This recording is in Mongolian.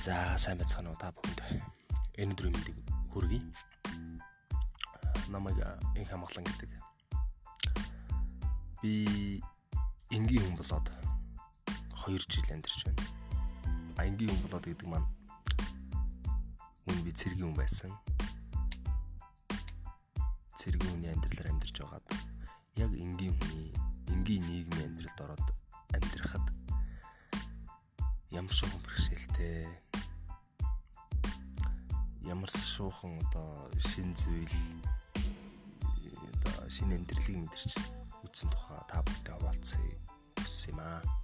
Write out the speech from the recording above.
За сайн байцгаана уу та бүхэнд. Энэ өдрийн мэндийг хүргэе. Намайг инх хамглан гэдэг. Би энгийн хүн болоод 2 жил амьдарч байна. А энгийн хүн болоод гэдэг маань үн би цэргийн хүн байсан. Цэргийн хүний амьдралаар амьдарч байгаад яг энгийн хүний энгийн нийгмийн амьдралд ороод амьдрахад ямар шоу бэрхшээлтэй ямар шуухан одоо шин зүйл одоо шинэ амьдралыг мэдэрч үтсэн тухай та бүдтэй хаваалцъя аа.